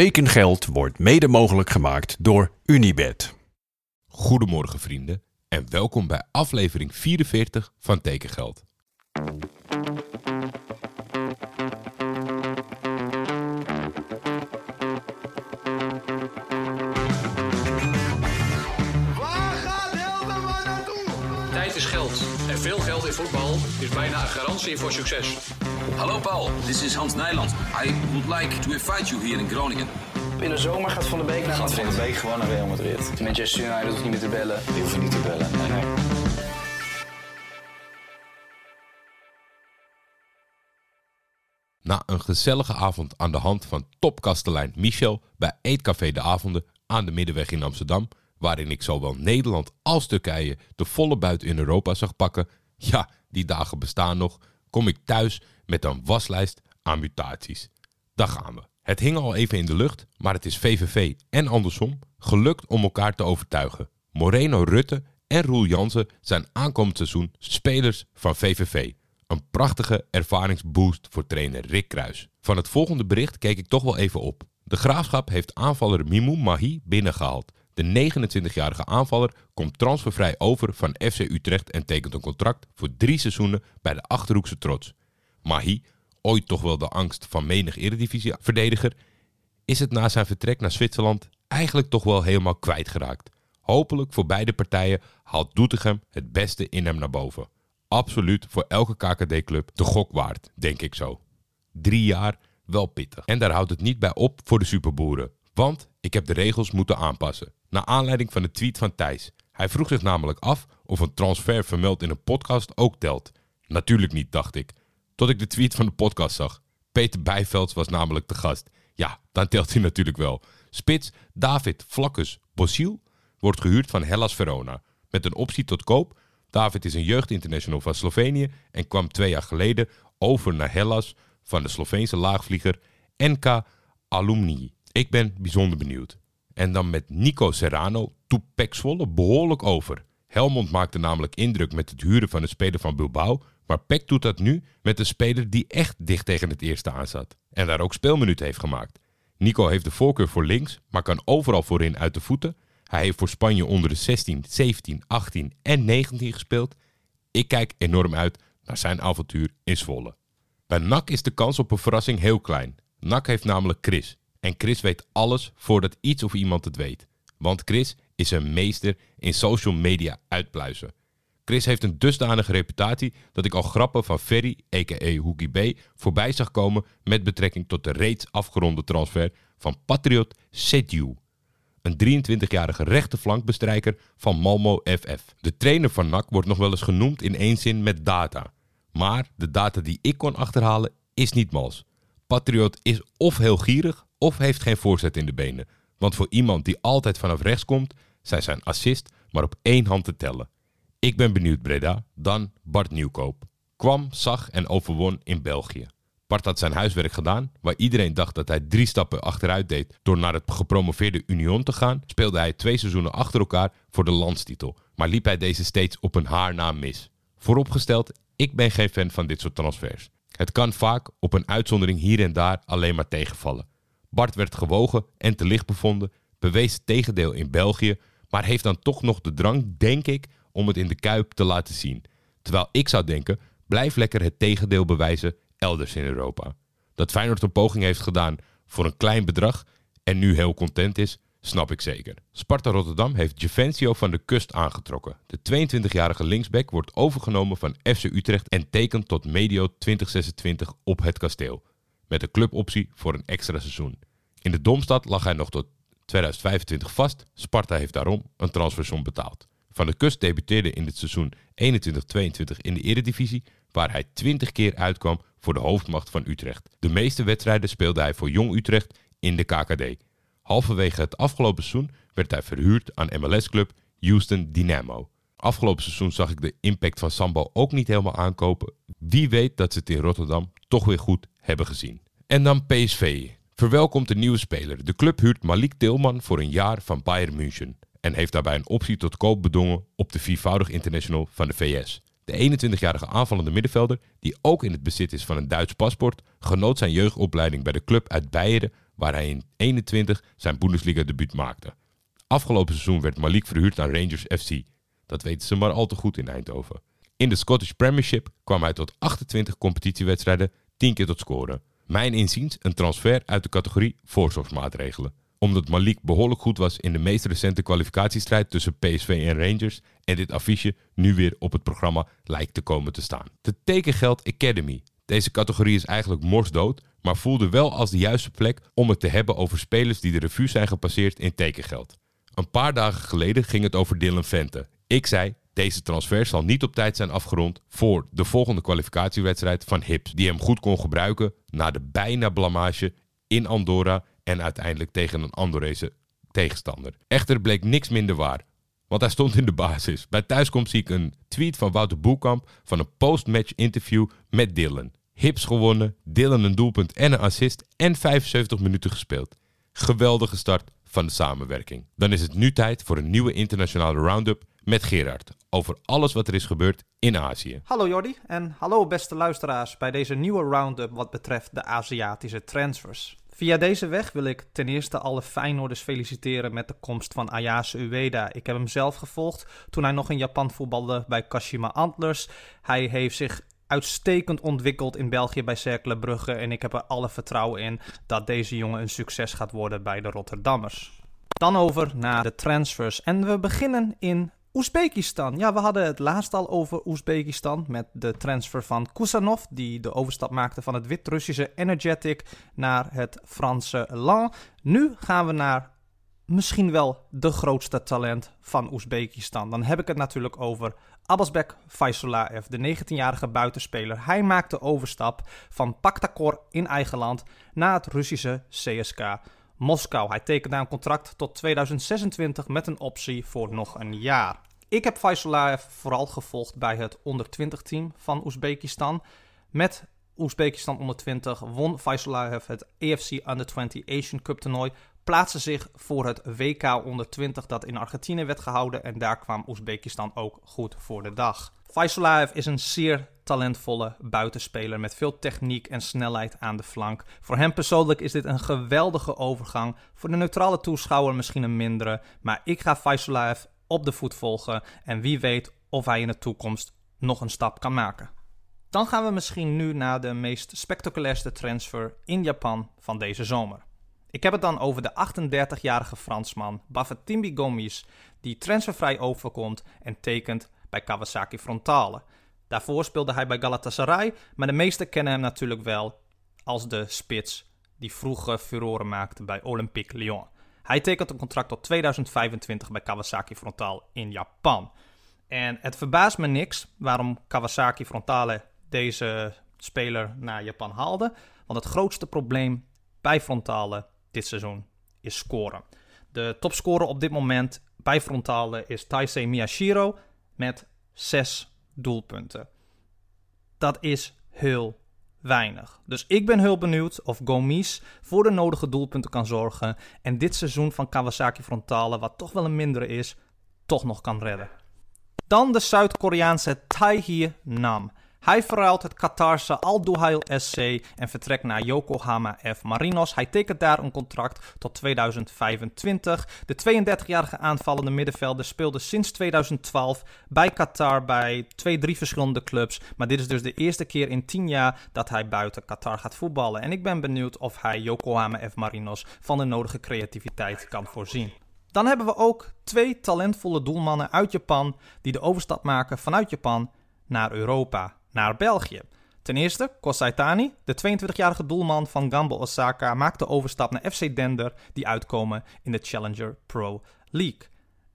Tekengeld wordt mede mogelijk gemaakt door Unibed. Goedemorgen vrienden en welkom bij aflevering 44 van Tekengeld. Tijd is geld. En veel geld in voetbal is bijna een garantie voor succes. Hallo Paul, this is Hans Nijland. I would like to invite you here in Groningen. In de zomer gaat Van de Beek naar Gaat Van de Beek gewoon naar Real Madrid. Manchester United hoeft niet meer te bellen. Die hoeven niet te bellen. Nee, nee. Na een gezellige avond aan de hand van topkastelein Michel bij Eetcafé de Avonden aan de Middenweg in Amsterdam, waarin ik zowel Nederland als Turkije de volle buit in Europa zag pakken, ja, die dagen bestaan nog, kom ik thuis met een waslijst aan mutaties. Daar gaan we. Het hing al even in de lucht, maar het is VVV en andersom gelukt om elkaar te overtuigen. Moreno Rutte en Roel Jansen zijn aankomend seizoen spelers van VVV. Een prachtige ervaringsboost voor trainer Rick Kruis. Van het volgende bericht keek ik toch wel even op. De graafschap heeft aanvaller Mimou Mahi binnengehaald. De 29-jarige aanvaller komt transfervrij over van FC Utrecht en tekent een contract voor drie seizoenen bij de Achterhoekse Trots. Mahi, ooit toch wel de angst van menig eredivisie-verdediger, is het na zijn vertrek naar Zwitserland eigenlijk toch wel helemaal kwijtgeraakt. Hopelijk voor beide partijen haalt Doetinchem het beste in hem naar boven. Absoluut voor elke KKD-club de gok waard, denk ik zo. Drie jaar, wel pittig. En daar houdt het niet bij op voor de superboeren. Want ik heb de regels moeten aanpassen. Naar aanleiding van de tweet van Thijs. Hij vroeg zich namelijk af of een transfer vermeld in een podcast ook telt. Natuurlijk niet, dacht ik. Tot ik de tweet van de podcast zag. Peter Bijvelds was namelijk de gast. Ja, dan telt hij natuurlijk wel. Spits David Vlakkes Bosiel wordt gehuurd van Hellas Verona. Met een optie tot koop. David is een jeugdinternational van Slovenië en kwam twee jaar geleden over naar Hellas van de Sloveense laagvlieger NK Alumni. Ik ben bijzonder benieuwd. En dan met Nico Serrano Pek Zwolle behoorlijk over. Helmond maakte namelijk indruk met het huren van een speler van Bilbao, maar Peck doet dat nu met een speler die echt dicht tegen het eerste aan zat. En daar ook speelminuten heeft gemaakt. Nico heeft de voorkeur voor links, maar kan overal voorin uit de voeten. Hij heeft voor Spanje onder de 16, 17, 18 en 19 gespeeld. Ik kijk enorm uit naar zijn avontuur in Zwolle. Bij NAC is de kans op een verrassing heel klein. NAC heeft namelijk Chris. En Chris weet alles voordat iets of iemand het weet. Want Chris is een meester in social media uitpluizen. Chris heeft een dusdanige reputatie dat ik al grappen van Ferry, a.k.a. Hoekie B, voorbij zag komen met betrekking tot de reeds afgeronde transfer van Patriot Sediou. Een 23-jarige rechterflankbestrijker van Malmo FF. De trainer van NAC wordt nog wel eens genoemd in één zin met data. Maar de data die ik kon achterhalen is niet mals. Patriot is of heel gierig of heeft geen voorzet in de benen. Want voor iemand die altijd vanaf rechts komt, zijn zijn assist maar op één hand te tellen. Ik ben benieuwd Breda, dan Bart Nieuwkoop. Kwam, zag en overwon in België. Bart had zijn huiswerk gedaan, waar iedereen dacht dat hij drie stappen achteruit deed door naar het gepromoveerde Union te gaan, speelde hij twee seizoenen achter elkaar voor de landstitel, maar liep hij deze steeds op een haar na mis. Vooropgesteld, ik ben geen fan van dit soort transfers. Het kan vaak op een uitzondering hier en daar alleen maar tegenvallen. Bart werd gewogen en te licht bevonden, bewees het tegendeel in België, maar heeft dan toch nog de drang, denk ik, om het in de kuip te laten zien. Terwijl ik zou denken, blijf lekker het tegendeel bewijzen elders in Europa. Dat Feyenoord een poging heeft gedaan voor een klein bedrag en nu heel content is, snap ik zeker. Sparta Rotterdam heeft Geventio van de Kust aangetrokken. De 22-jarige linksback wordt overgenomen van FC Utrecht en tekent tot medio 2026 op het kasteel. Met een cluboptie voor een extra seizoen. In de Domstad lag hij nog tot 2025 vast. Sparta heeft daarom een transfersom betaald. Van de Kust debuteerde in het seizoen 21-22 in de Eredivisie, waar hij 20 keer uitkwam voor de hoofdmacht van Utrecht. De meeste wedstrijden speelde hij voor Jong Utrecht in de KKD. Halverwege het afgelopen seizoen werd hij verhuurd aan MLS-club Houston Dynamo. Afgelopen seizoen zag ik de impact van Sambo ook niet helemaal aankopen. Wie weet dat ze het in Rotterdam toch weer goed hebben gezien. En dan PSV. Verwelkomt een nieuwe speler. De club huurt Malik Tilman voor een jaar van Bayern München. En heeft daarbij een optie tot koop bedongen op de viervoudig international van de VS. De 21-jarige aanvallende middenvelder, die ook in het bezit is van een Duits paspoort, genoot zijn jeugdopleiding bij de club uit Beieren, waar hij in 21 zijn Bundesliga-debuut maakte. Afgelopen seizoen werd Malik verhuurd aan Rangers FC. Dat weten ze maar al te goed in Eindhoven. In de Scottish Premiership kwam hij tot 28 competitiewedstrijden, 10 keer tot scoren. Mijn inziens een transfer uit de categorie voorzorgsmaatregelen. Omdat Malik behoorlijk goed was in de meest recente kwalificatiestrijd tussen PSV en Rangers en dit affiche nu weer op het programma lijkt te komen te staan. De Tekengeld Academy. Deze categorie is eigenlijk morsdood, maar voelde wel als de juiste plek om het te hebben over spelers die de revue zijn gepasseerd in tekengeld. Een paar dagen geleden ging het over Dylan Vente. Ik zei, deze transfer zal niet op tijd zijn afgerond voor de volgende kwalificatiewedstrijd van Hips, die hem goed kon gebruiken na de bijna blamage in Andorra en uiteindelijk tegen een Andorrese tegenstander. Echter bleek niks minder waar, want hij stond in de basis. Bij thuiskomst zie ik een tweet van Wouter Boekamp van een post-match interview met Dylan. Hips gewonnen, Dylan een doelpunt en een assist en 75 minuten gespeeld. Geweldige start van de samenwerking. Dan is het nu tijd voor een nieuwe internationale roundup met Gerard over alles wat er is gebeurd in Azië. Hallo Jordi en hallo beste luisteraars bij deze nieuwe roundup wat betreft de Aziatische transfers. Via deze weg wil ik ten eerste alle Feyenoorders feliciteren met de komst van Ayase Ueda. Ik heb hem zelf gevolgd toen hij nog in Japan voetbalde bij Kashima Antlers. Hij heeft zich uitstekend ontwikkeld in België bij Cercle Brugge en ik heb er alle vertrouwen in dat deze jongen een succes gaat worden bij de Rotterdammers. Dan over naar de transfers en we beginnen in Oezbekistan. Ja, we hadden het laatst al over Oezbekistan met de transfer van Kusanov, die de overstap maakte van het Wit-Russische Energetic naar het Franse Lan. Nu gaan we naar misschien wel de grootste talent van Oezbekistan. Dan heb ik het natuurlijk over Abasbek Faisulaev, de 19-jarige buitenspeler. Hij maakt de overstap van Paktakor in eigen land naar het Russische CSK Moskou. Hij tekent daar een contract tot 2026 met een optie voor nog een jaar. Ik heb Faisulaev vooral gevolgd bij het onder 20 team van Oezbekistan. Met Oezbekistan onder 20 won Faisulaev het AFC Under 20 Asian Cup toernooi. Plaatste zich voor het WK onder 20 dat in Argentinië werd gehouden. En daar kwam Oezbekistan ook goed voor de dag. Faisulaev is een zeer talentvolle buitenspeler met veel techniek en snelheid aan de flank. Voor hem persoonlijk is dit een geweldige overgang. Voor de neutrale toeschouwer misschien een mindere, maar ik ga Faisulaev op de voet volgen en wie weet of hij in de toekomst nog een stap kan maken. Dan gaan we misschien nu naar de meest spectaculairste transfer in Japan van deze zomer. Ik heb het dan over de 38-jarige Fransman Bafetimbi Gomis, die transfervrij overkomt en tekent bij Kawasaki Frontale. Daarvoor speelde hij bij Galatasaray, maar de meesten kennen hem natuurlijk wel als de spits die vroeger furoren maakte bij Olympique Lyon. Hij tekent een contract tot 2025 bij Kawasaki Frontale in Japan. En het verbaast me niks waarom Kawasaki Frontale deze speler naar Japan haalde. Want het grootste probleem bij Frontale dit seizoen is scoren. De topscorer op dit moment bij Frontale is Taisei Miyashiro met 6 doelpunten. Dat is heel weinig. Dus ik ben heel benieuwd of Gomis voor de nodige doelpunten kan zorgen en dit seizoen van Kawasaki Frontale, wat toch wel een mindere is, toch nog kan redden. Dan de Zuid-Koreaanse Taehee Nam. Hij verruilt het Qatarse Al Duhail SC en vertrekt naar Yokohama F. Marinos. Hij tekent daar een contract tot 2025. De 32-jarige aanvallende middenvelder speelde sinds 2012 bij Qatar bij twee, drie verschillende clubs. Maar dit is dus de eerste keer in 10 jaar dat hij buiten Qatar gaat voetballen. En ik ben benieuwd of hij Yokohama F. Marinos van de nodige creativiteit kan voorzien. Dan hebben we ook twee talentvolle doelmannen uit Japan die de overstap maken vanuit Japan naar Europa naar België. Ten eerste, Kosaitani, de 22-jarige doelman van Gamba Osaka, maakt de overstap naar FC Dender, die uitkomen in de Challenger Pro League.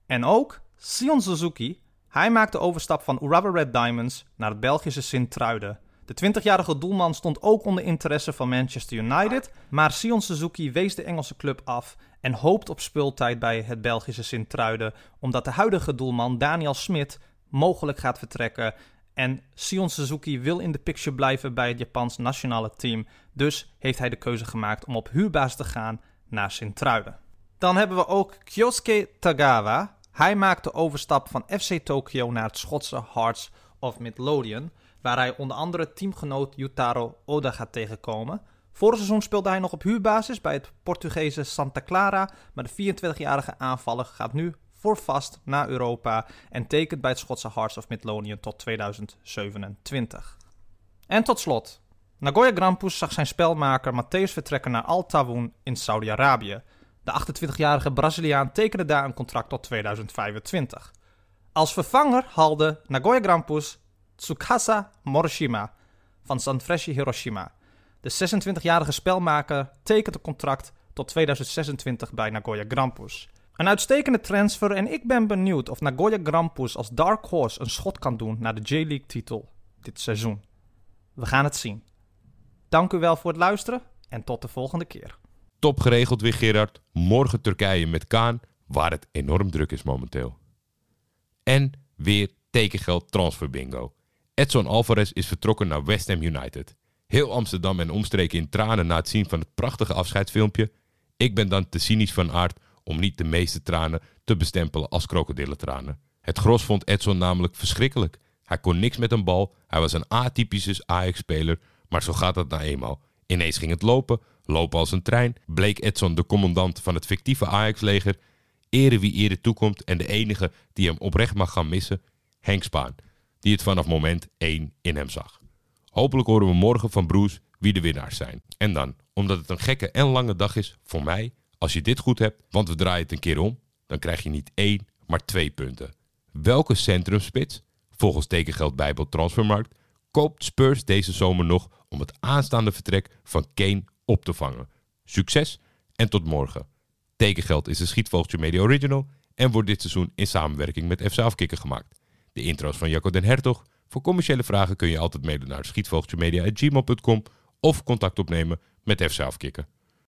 En ook Sion Suzuki, hij maakt de overstap van Urawa Red Diamonds naar het Belgische Sint-Truiden. De 20-jarige doelman stond ook onder interesse van Manchester United, maar Sion Suzuki wees de Engelse club af en hoopt op speeltijd bij het Belgische Sint-Truiden, omdat de huidige doelman Daniel Smit mogelijk gaat vertrekken en Sion Suzuki wil in de picture blijven bij het Japans nationale team. Dus heeft hij de keuze gemaakt om op huurbaas te gaan naar Sint-Truiden. Dan hebben we ook Kyosuke Tagawa. Hij maakt de overstap van FC Tokyo naar het Schotse Hearts of Midlothian. Waar hij onder andere teamgenoot Yutaro Oda gaat tegenkomen. Vorig seizoen speelde hij nog op huurbasis bij het Portugese Santa Clara, maar de 24-jarige aanvaller gaat nu voor vast naar Europa en tekent bij het Schotse Hearts of Midlothian tot 2027. En tot slot, Nagoya Grampus zag zijn spelmaker Matthäus vertrekken naar Al Tawun in Saudi-Arabië. De 28-jarige Braziliaan tekende daar een contract tot 2025. Als vervanger haalde Nagoya Grampus Tsukasa Morishima van Sanfrecce Hiroshima. De 26-jarige spelmaker tekent een contract tot 2026 bij Nagoya Grampus. Een uitstekende transfer en ik ben benieuwd of Nagoya Grampus als dark horse een schot kan doen naar de J-League titel dit seizoen. We gaan het zien. Dank u wel voor het luisteren en tot de volgende keer. Top geregeld weer Gerard. Morgen Turkije met Kaan, waar het enorm druk is momenteel. En weer tekengeld transfer bingo. Edson Alvarez is vertrokken naar West Ham United. Heel Amsterdam en omstreken in tranen na het zien van het prachtige afscheidsfilmpje. Ik ben dan te cynisch van aard om niet de meeste tranen te bestempelen als krokodillentranen. Het gros vond Edson namelijk verschrikkelijk. Hij kon niks met een bal, hij was een atypische Ajax-speler, maar zo gaat dat nou eenmaal. Ineens ging het lopen, lopen als een trein, bleek Edson de commandant van het fictieve Ajax-leger. Ere wie ere toekomt en de enige die hem oprecht mag gaan missen, Henk Spaan, die het vanaf moment 1 in hem zag. Hopelijk horen we morgen van Bruce wie de winnaars zijn. En dan, omdat het een gekke en lange dag is, voor mij, als je dit goed hebt, want we draaien het een keer om, dan krijg je niet één, maar twee punten. Welke centrumspits, volgens tekengeld Bijbel Transfermarkt, koopt Spurs deze zomer nog om het aanstaande vertrek van Kane op te vangen? Succes en tot morgen. Tekengeld is een Schietvogeltje Media Original en wordt dit seizoen in samenwerking met FC Afkikken gemaakt. De intro's van Jacco den Hertog. Voor commerciële vragen kun je altijd mailen naar schietvogeltjemedia.gmail.com of contact opnemen met FC Afkikken.